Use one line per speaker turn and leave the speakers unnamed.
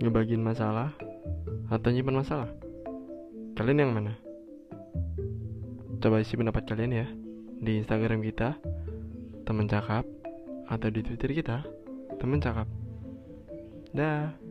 Ngebagiin masalah Atau nyimpan masalah? Kalian yang mana? Coba isi pendapat kalian ya. Di Instagram kita teman cakap Atau di Twitter kita teman cakap. Dah.